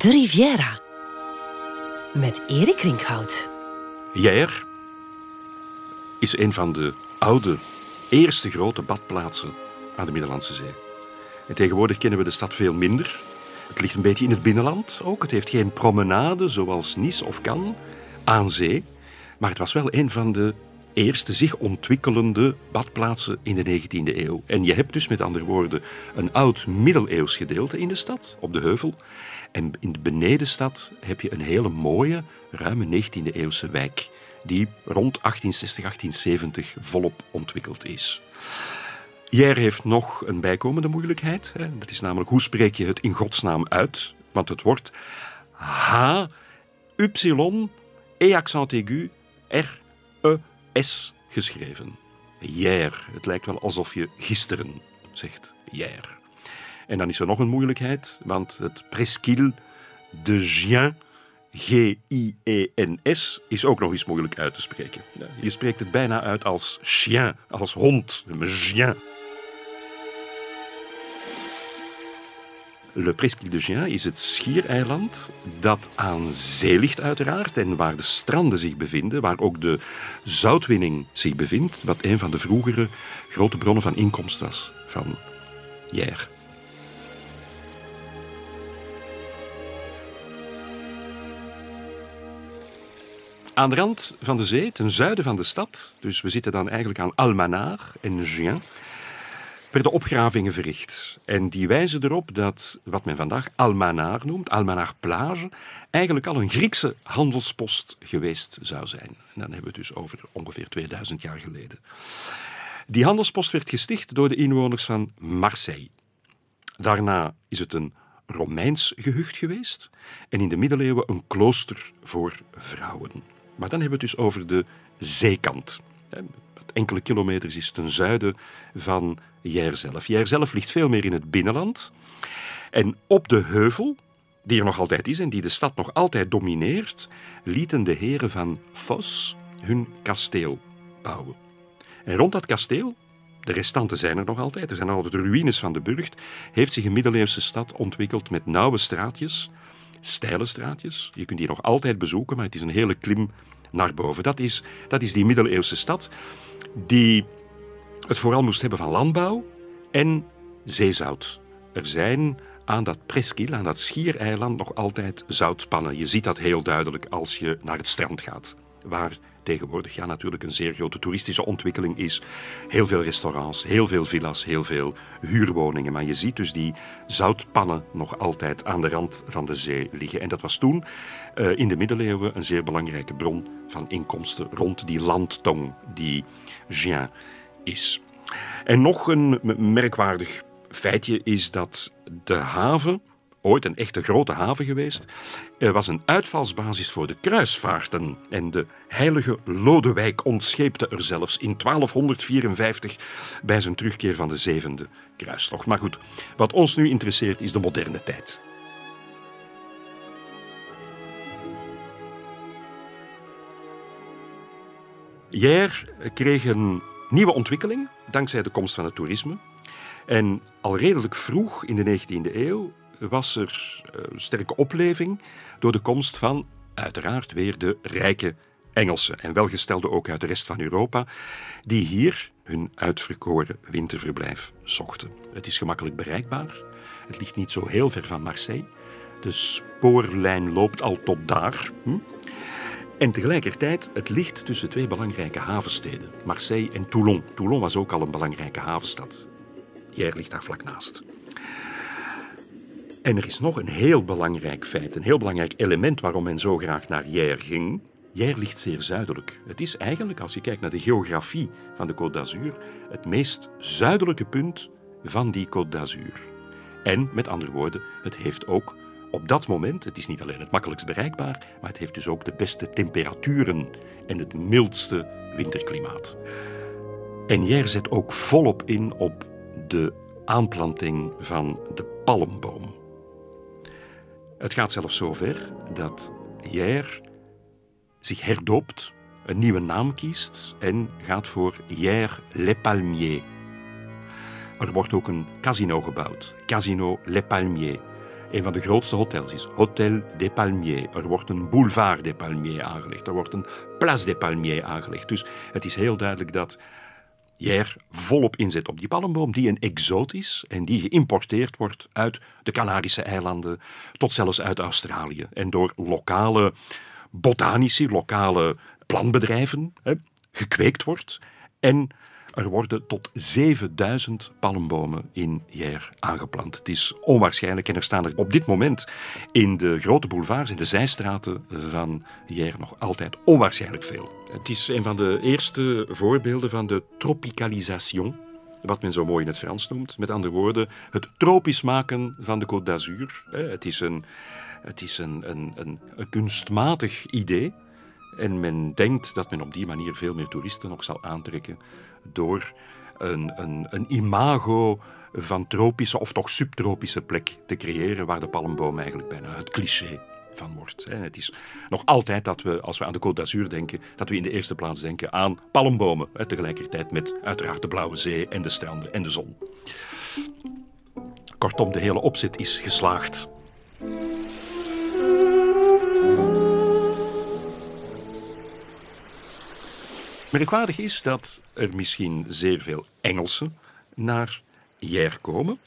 De Riviera. Met Erik Rinkhout. Jair is een van de oude, eerste grote badplaatsen aan de Middellandse Zee. En tegenwoordig kennen we de stad veel minder. Het ligt een beetje in het binnenland ook. Het heeft geen promenade zoals Nice of Cannes aan zee. Maar het was wel een van de eerste zich ontwikkelende badplaatsen in de 19e eeuw. En je hebt dus met andere woorden een oud middeleeuws gedeelte in de stad, op de heuvel. En in de benedenstad heb je een hele mooie, ruime 19e eeuwse wijk, die rond 1860, 1870 volop ontwikkeld is. Jer heeft nog een bijkomende moeilijkheid. Hè. Dat is namelijk hoe spreek je het in godsnaam uit? Want het wordt H, Y, E accent aigu, R, E, S geschreven. Hier. Het lijkt wel alsof je gisteren zegt hier. En dan is er nog een moeilijkheid, want het presqu'île de Gien, G-I-E-N-S, is ook nog eens moeilijk uit te spreken. Je spreekt het bijna uit als chien, als hond, Gien. Le Presqu'île de Gien is het schiereiland dat aan zee ligt uiteraard en waar de stranden zich bevinden, waar ook de zoutwinning zich bevindt, wat een van de vroegere grote bronnen van inkomst was van Hier. Aan de rand van de zee, ten zuiden van de stad, dus we zitten dan eigenlijk aan Almanar en Gien, werden opgravingen verricht. En die wijzen erop dat wat men vandaag Almanar noemt, Almanar Plage, eigenlijk al een Griekse handelspost geweest zou zijn. En dan hebben we het dus over ongeveer 2000 jaar geleden. Die handelspost werd gesticht door de inwoners van Marseille. Daarna is het een Romeins gehucht geweest en in de middeleeuwen een klooster voor vrouwen. Maar dan hebben we het dus over de zeekant. Enkele kilometers is ten zuiden van Jair zelf. Zelf ligt veel meer in het binnenland. En op de heuvel, die er nog altijd is en die de stad nog altijd domineert, lieten de heren van Fos hun kasteel bouwen. En rond dat kasteel, de restanten zijn er nog altijd, er zijn altijd ruïnes van de burcht, heeft zich een middeleeuwse stad ontwikkeld met nauwe straatjes, steile straatjes. Je kunt die nog altijd bezoeken, maar het is een hele klim naar boven. Dat is, dat is die middeleeuwse stad die het vooral moest hebben van landbouw en zeezout. Er zijn aan dat presqu'île, aan dat schiereiland, nog altijd zoutpannen. Je ziet dat heel duidelijk als je naar het strand gaat, waar tegenwoordig ja, natuurlijk een zeer grote toeristische ontwikkeling is. Heel veel restaurants, heel veel villa's, heel veel huurwoningen. Maar je ziet dus die zoutpannen nog altijd aan de rand van de zee liggen. En dat was toen uh, in de middeleeuwen een zeer belangrijke bron van inkomsten rond die landtong die Gien is. En nog een merkwaardig feitje is dat de haven, ooit een echte grote haven geweest, was een uitvalsbasis voor de kruisvaarten. En de heilige Lodewijk ontscheepte er zelfs in 1254 bij zijn terugkeer van de zevende kruistocht. Maar goed, wat ons nu interesseert is de moderne tijd. Jair kreeg een nieuwe ontwikkeling dankzij de komst van het toerisme. En al redelijk vroeg in de 19e eeuw was er een eh, sterke opleving door de komst van uiteraard weer de rijke Engelsen en welgestelden ook uit de rest van Europa, die hier hun uitverkoren winterverblijf zochten. Het is gemakkelijk bereikbaar. Het ligt niet zo heel ver van Marseille. De spoorlijn loopt al tot daar. Hm? En tegelijkertijd, het ligt tussen twee belangrijke havensteden, Marseille en Toulon. Toulon was ook al een belangrijke havenstad. Hier ligt daar vlak naast. En er is nog een heel belangrijk feit, een heel belangrijk element waarom men zo graag naar Hier ging. Hier ligt zeer zuidelijk. Het is eigenlijk, als je kijkt naar de geografie van de Côte d'Azur, het meest zuidelijke punt van die Côte d'Azur. En met andere woorden, het heeft ook op dat moment, het is niet alleen het makkelijkst bereikbaar, maar het heeft dus ook de beste temperaturen en het mildste winterklimaat. En Jer zet ook volop in op de aanplanting van de palmboom. Het gaat zelfs zover dat Jer zich herdoopt, een nieuwe naam kiest en gaat voor Hier Les Palmiers. Er wordt ook een casino gebouwd, Casino Les Palmiers. een van de grootste hotels is Hotel des Palmiers. Er wordt een Boulevard des Palmiers aangelegd. Er wordt een Place des Palmiers aangelegd. Dus het is heel duidelijk dat Hier volop inzet op die palmboom, die een exoot is en die geïmporteerd wordt uit de Canarische eilanden tot zelfs uit Australië. En door lokale botanici, lokale planbedrijven hè, gekweekt wordt en er worden tot 7000 palmbomen in Jer aangeplant. Het is onwaarschijnlijk en er staan er op dit moment in de grote boulevards, in de zijstraten van Jer nog altijd onwaarschijnlijk veel. Het is een van de eerste voorbeelden van de tropicalisation, wat men zo mooi in het Frans noemt. Met andere woorden, het tropisch maken van de Côte d'Azur. Het is een, het is een, een, een kunstmatig idee. En men denkt dat men op die manier veel meer toeristen nog zal aantrekken door een, een, een imago van tropische of toch subtropische plek te creëren waar de palmboom eigenlijk bijna het cliché van wordt. Het is nog altijd dat we, als we aan de Côte d'Azur denken, dat we in de eerste plaats denken aan palmbomen. Tegelijkertijd met uiteraard de blauwe zee en de stranden en de zon. Kortom, de hele opzet is geslaagd. Merkwaardig is dat er misschien zeer veel Engelsen naar Hier komen.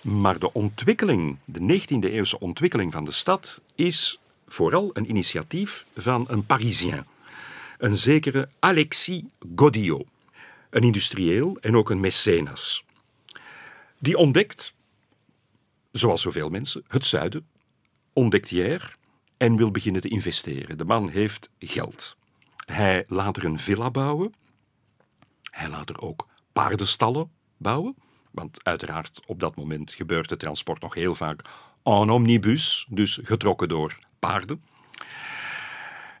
Maar de ontwikkeling, de 19e eeuwse ontwikkeling van de stad, is vooral een initiatief van een Parisien. Een zekere Alexis Godillot. Een industrieel en ook een mecenas. Die ontdekt, zoals zoveel mensen, het zuiden, ontdekt Hier en wil beginnen te investeren. De man heeft geld. Hij laat er een villa bouwen. Hij laat er ook paardenstallen bouwen. Want uiteraard op dat moment gebeurt het transport nog heel vaak en omnibus, dus getrokken door paarden.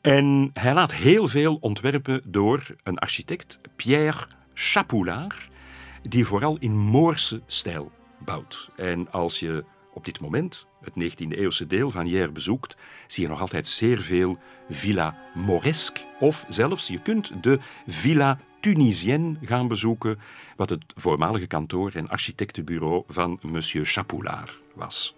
En hij laat heel veel ontwerpen door een architect, Pierre Chapoulard, die vooral in Moorse stijl bouwt. En als je op dit moment het 19e-eeuwse deel van Hier bezoekt, zie je nog altijd zeer veel Villa Moresque. Of zelfs, je kunt de Villa Tunisienne gaan bezoeken, wat het voormalige kantoor en architectenbureau van monsieur Chapoulard was.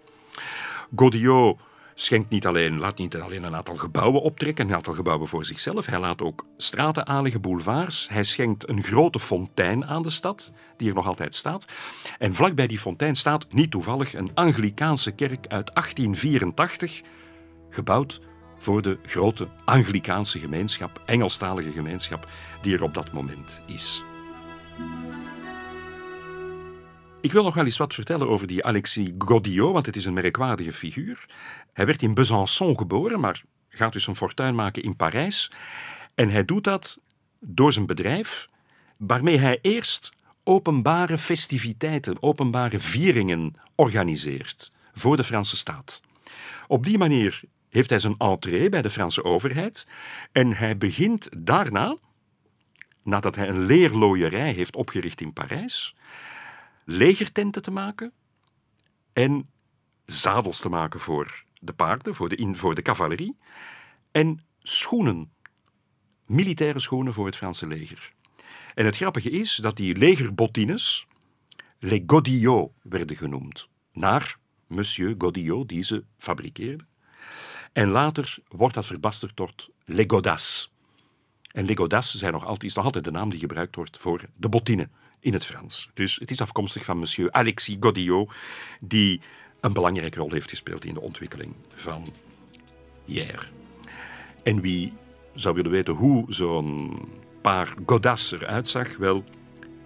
Godillot schenkt niet alleen, laat niet alleen een aantal gebouwen optrekken, een aantal gebouwen voor zichzelf. Hij laat ook straten aanleggen, boulevards. Hij schenkt een grote fontein aan de stad, die er nog altijd staat. En vlakbij die fontein staat, niet toevallig, een Anglikaanse kerk uit 1884, gebouwd voor de grote Anglikaanse gemeenschap, Engelstalige gemeenschap, die er op dat moment is. Ik wil nog wel eens wat vertellen over die Alexis Godillot, want het is een merkwaardige figuur. Hij werd in Besançon geboren, maar gaat dus een fortuin maken in Parijs. En hij doet dat door zijn bedrijf, waarmee hij eerst openbare festiviteiten, openbare vieringen organiseert voor de Franse staat. Op die manier heeft hij zijn entree bij de Franse overheid en hij begint daarna, nadat hij een leerlooierij heeft opgericht in Parijs, legertenten te maken en zadels te maken voor de paarden, voor de, voor de cavalerie en schoenen, militaire schoenen voor het Franse leger. En het grappige is dat die legerbottines les Godillot werden genoemd, naar monsieur Godillot die ze fabriceerde. En later wordt dat verbasterd tot les godasses. En les godasses zijn nog altijd, nog altijd de naam die gebruikt wordt voor de bottine in het Frans. Dus het is afkomstig van monsieur Alexis Godillot, die een belangrijke rol heeft gespeeld in de ontwikkeling van Hier. En wie zou willen weten hoe zo'n paar Godasses eruit zag, wel,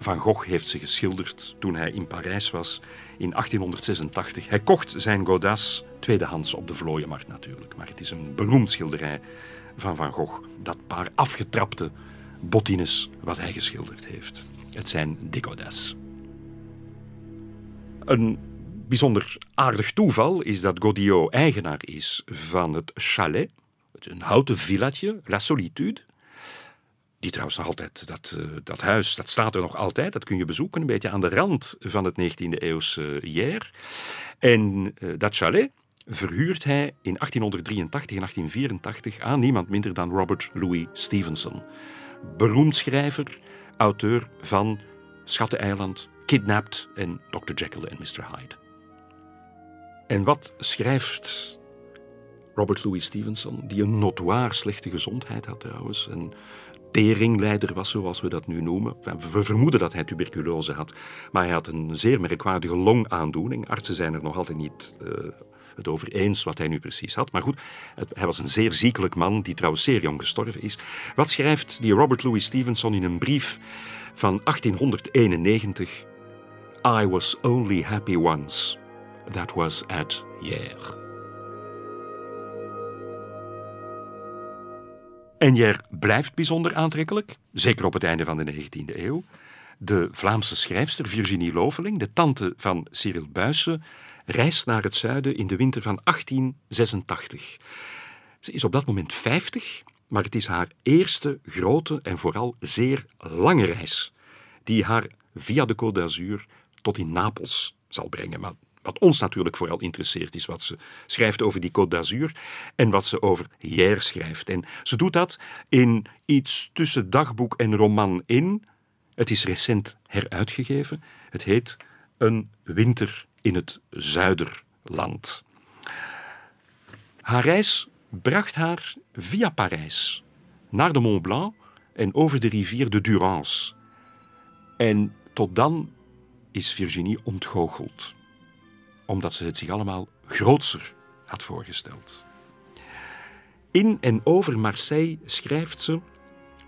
Van Gogh heeft ze geschilderd toen hij in Parijs was in 1886. Hij kocht zijn Godas tweedehands op de Vlooienmarkt natuurlijk, maar het is een beroemd schilderij van Van Gogh, dat paar afgetrapte bottines wat hij geschilderd heeft. Het zijn decodas. Een bijzonder aardig toeval is dat Godillot eigenaar is van het chalet, een houten villatje, La Solitude. Die trouwens altijd, dat, uh, dat huis, dat staat er nog altijd, dat kun je bezoeken, een beetje aan de rand van het 19e eeuwse Hier. En uh, dat chalet verhuurt hij in 1883 en 1884 aan niemand minder dan Robert Louis Stevenson. Beroemd schrijver, auteur van Schatteneiland, Kidnapped en Dr. Jekyll en Mr. Hyde. En wat schrijft Robert Louis Stevenson, die een notoire slechte gezondheid had trouwens, een teringleider was, zoals we dat nu noemen. We vermoeden dat hij tuberculose had, maar hij had een zeer merkwaardige longaandoening. Artsen zijn er nog altijd niet uh, het over eens wat hij nu precies had. Maar goed, hij was een zeer ziekelijk man, die trouwens zeer jong gestorven is. Wat schrijft die Robert Louis Stevenson in een brief van 1891? I was only happy once. That was at Hier. En Hier blijft bijzonder aantrekkelijk, zeker op het einde van de 19e eeuw. De Vlaamse schrijfster Virginie Loveling, de tante van Cyril Buysse, reist naar het zuiden in de winter van 1886. Ze is op dat moment 50, maar het is haar eerste grote en vooral zeer lange reis, die haar via de Côte d'Azur tot in Napels zal brengen. Maar wat ons natuurlijk vooral interesseert is wat ze schrijft over die Côte d'Azur en wat ze over Hier schrijft. En ze doet dat in iets tussen dagboek en roman in. Het is recent heruitgegeven. Het heet Een winter in het Zuiderland. Haar reis bracht haar via Parijs naar de Mont Blanc en over de rivier de Durance. En tot dan is Virginie ontgoocheld, omdat ze het zich allemaal grootser had voorgesteld. In en over Marseille schrijft ze: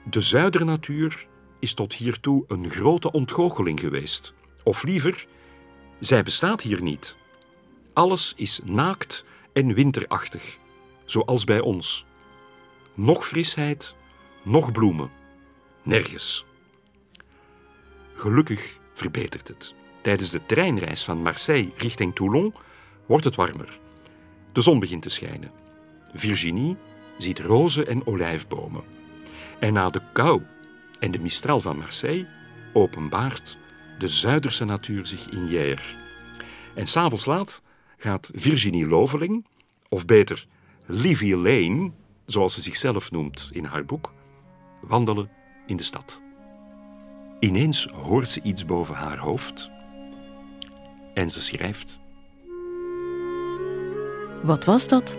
De zuidernatuur is tot hiertoe een grote ontgoocheling geweest. Of liever, zij bestaat hier niet. Alles is naakt en winterachtig, zoals bij ons. Nog frisheid, nog bloemen. Nergens. Gelukkig verbetert het. Tijdens de treinreis van Marseille richting Toulon wordt het warmer. De zon begint te schijnen. Virginie ziet rozen en olijfbomen. En na de kou en de mistral van Marseille openbaart de Zuiderse natuur zich in Hier. En s'avonds laat gaat Virginie Loveling, of beter Livy Lane, zoals ze zichzelf noemt in haar boek, wandelen in de stad. Ineens hoort ze iets boven haar hoofd en ze schrijft. Wat was dat?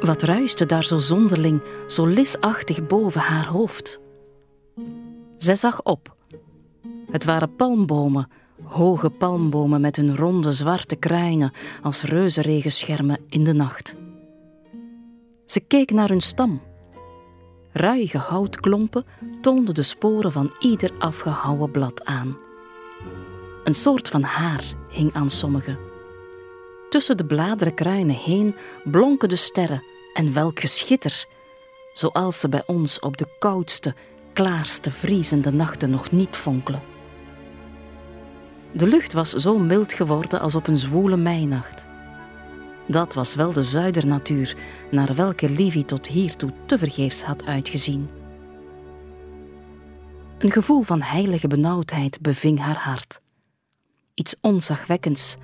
Wat ruiste daar zo zonderling, zo lisachtig boven haar hoofd? Zij zag op. Het waren palmbomen, hoge palmbomen met hun ronde zwarte kruinen als reuzenregenschermen in de nacht. Ze keek naar hun stam. Ruige houtklompen toonden de sporen van ieder afgehouwen blad aan. Een soort van haar hing aan sommige. Tussen de bladerenkruinen heen blonken de sterren en welk geschitter, zoals ze bij ons op de koudste, klaarste, vriezende nachten nog niet fonkelen. De lucht was zo mild geworden als op een zwoele meinacht. Dat was wel de zuidernatuur naar welke Livy tot hiertoe tevergeefs had uitgezien. Een gevoel van heilige benauwdheid beving haar hart. Iets onzagwekkends,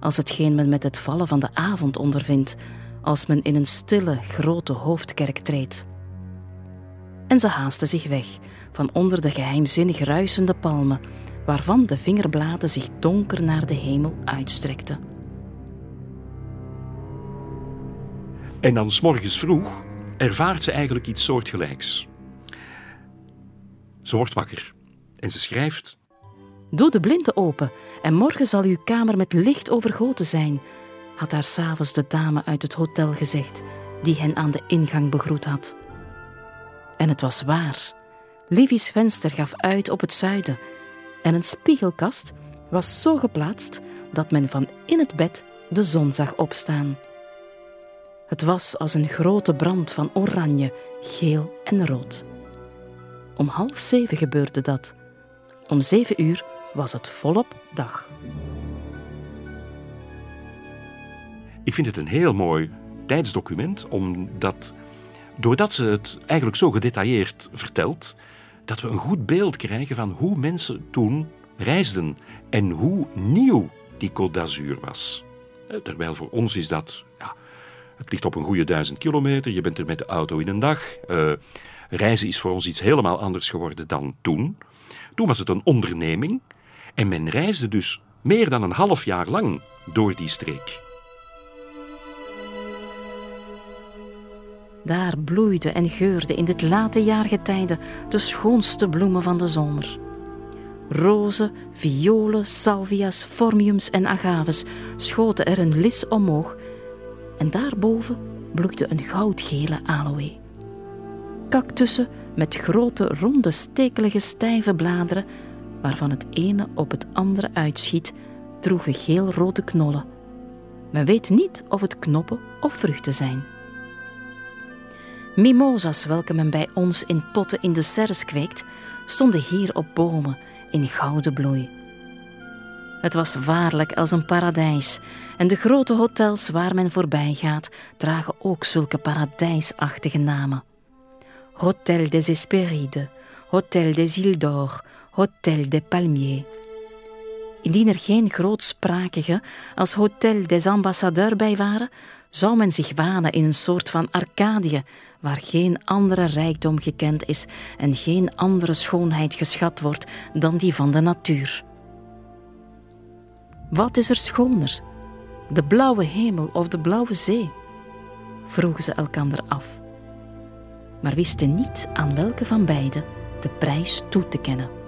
als hetgeen men met het vallen van de avond ondervindt, als men in een stille, grote hoofdkerk treedt. En ze haastte zich weg van onder de geheimzinnig ruisende palmen waarvan de vingerbladen zich donker naar de hemel uitstrekten. En dan s morgens vroeg ervaart ze eigenlijk iets soortgelijks. Ze wordt wakker en ze schrijft: Doe de blinden open en morgen zal uw kamer met licht overgoten zijn, had haar s'avonds de dame uit het hotel gezegd, die hen aan de ingang begroet had. En het was waar. Livy's venster gaf uit op het zuiden en een spiegelkast was zo geplaatst dat men van in het bed de zon zag opstaan. Het was als een grote brand van oranje, geel en rood. Om half zeven gebeurde dat. Om zeven uur was het volop dag. Ik vind het een heel mooi tijdsdocument, omdat doordat ze het eigenlijk zo gedetailleerd vertelt, dat we een goed beeld krijgen van hoe mensen toen reisden en hoe nieuw die Côte d'Azur was. Eh, terwijl voor ons is dat, ja, het ligt op een goede duizend kilometer, je bent er met de auto in een dag. Uh, reizen is voor ons iets helemaal anders geworden dan toen. Toen was het een onderneming en men reisde dus meer dan een half jaar lang door die streek. Daar bloeiden en geurden in dit late jaargetijde de schoonste bloemen van de zomer. Rozen, violen, salvia's, formiums en agaves schoten er een lis omhoog en daarboven bloeide een goudgele aloe. Kaktussen met grote, ronde, stekelige, stijve bladeren waarvan het ene op het andere uitschiet, droegen geel-rode knollen. Men weet niet of het knoppen of vruchten zijn. Mimosas, welke men bij ons in potten in de serres kweekt, stonden hier op bomen in gouden bloei. Het was waarlijk als een paradijs, en de grote hotels waar men voorbij gaat dragen ook zulke paradijsachtige namen. Hotel des Hesperides, Hotel des Îles d'Or, Hotel des Palmiers. Indien er geen grootsprakige als Hotel des Ambassadeurs bij waren, zou men zich wanen in een soort van Arcadië, waar geen andere rijkdom gekend is en geen andere schoonheid geschat wordt dan die van de natuur. Wat is er schoner, de blauwe hemel of de blauwe zee? vroegen ze elkander af, maar wisten niet aan welke van beide de prijs toe te kennen.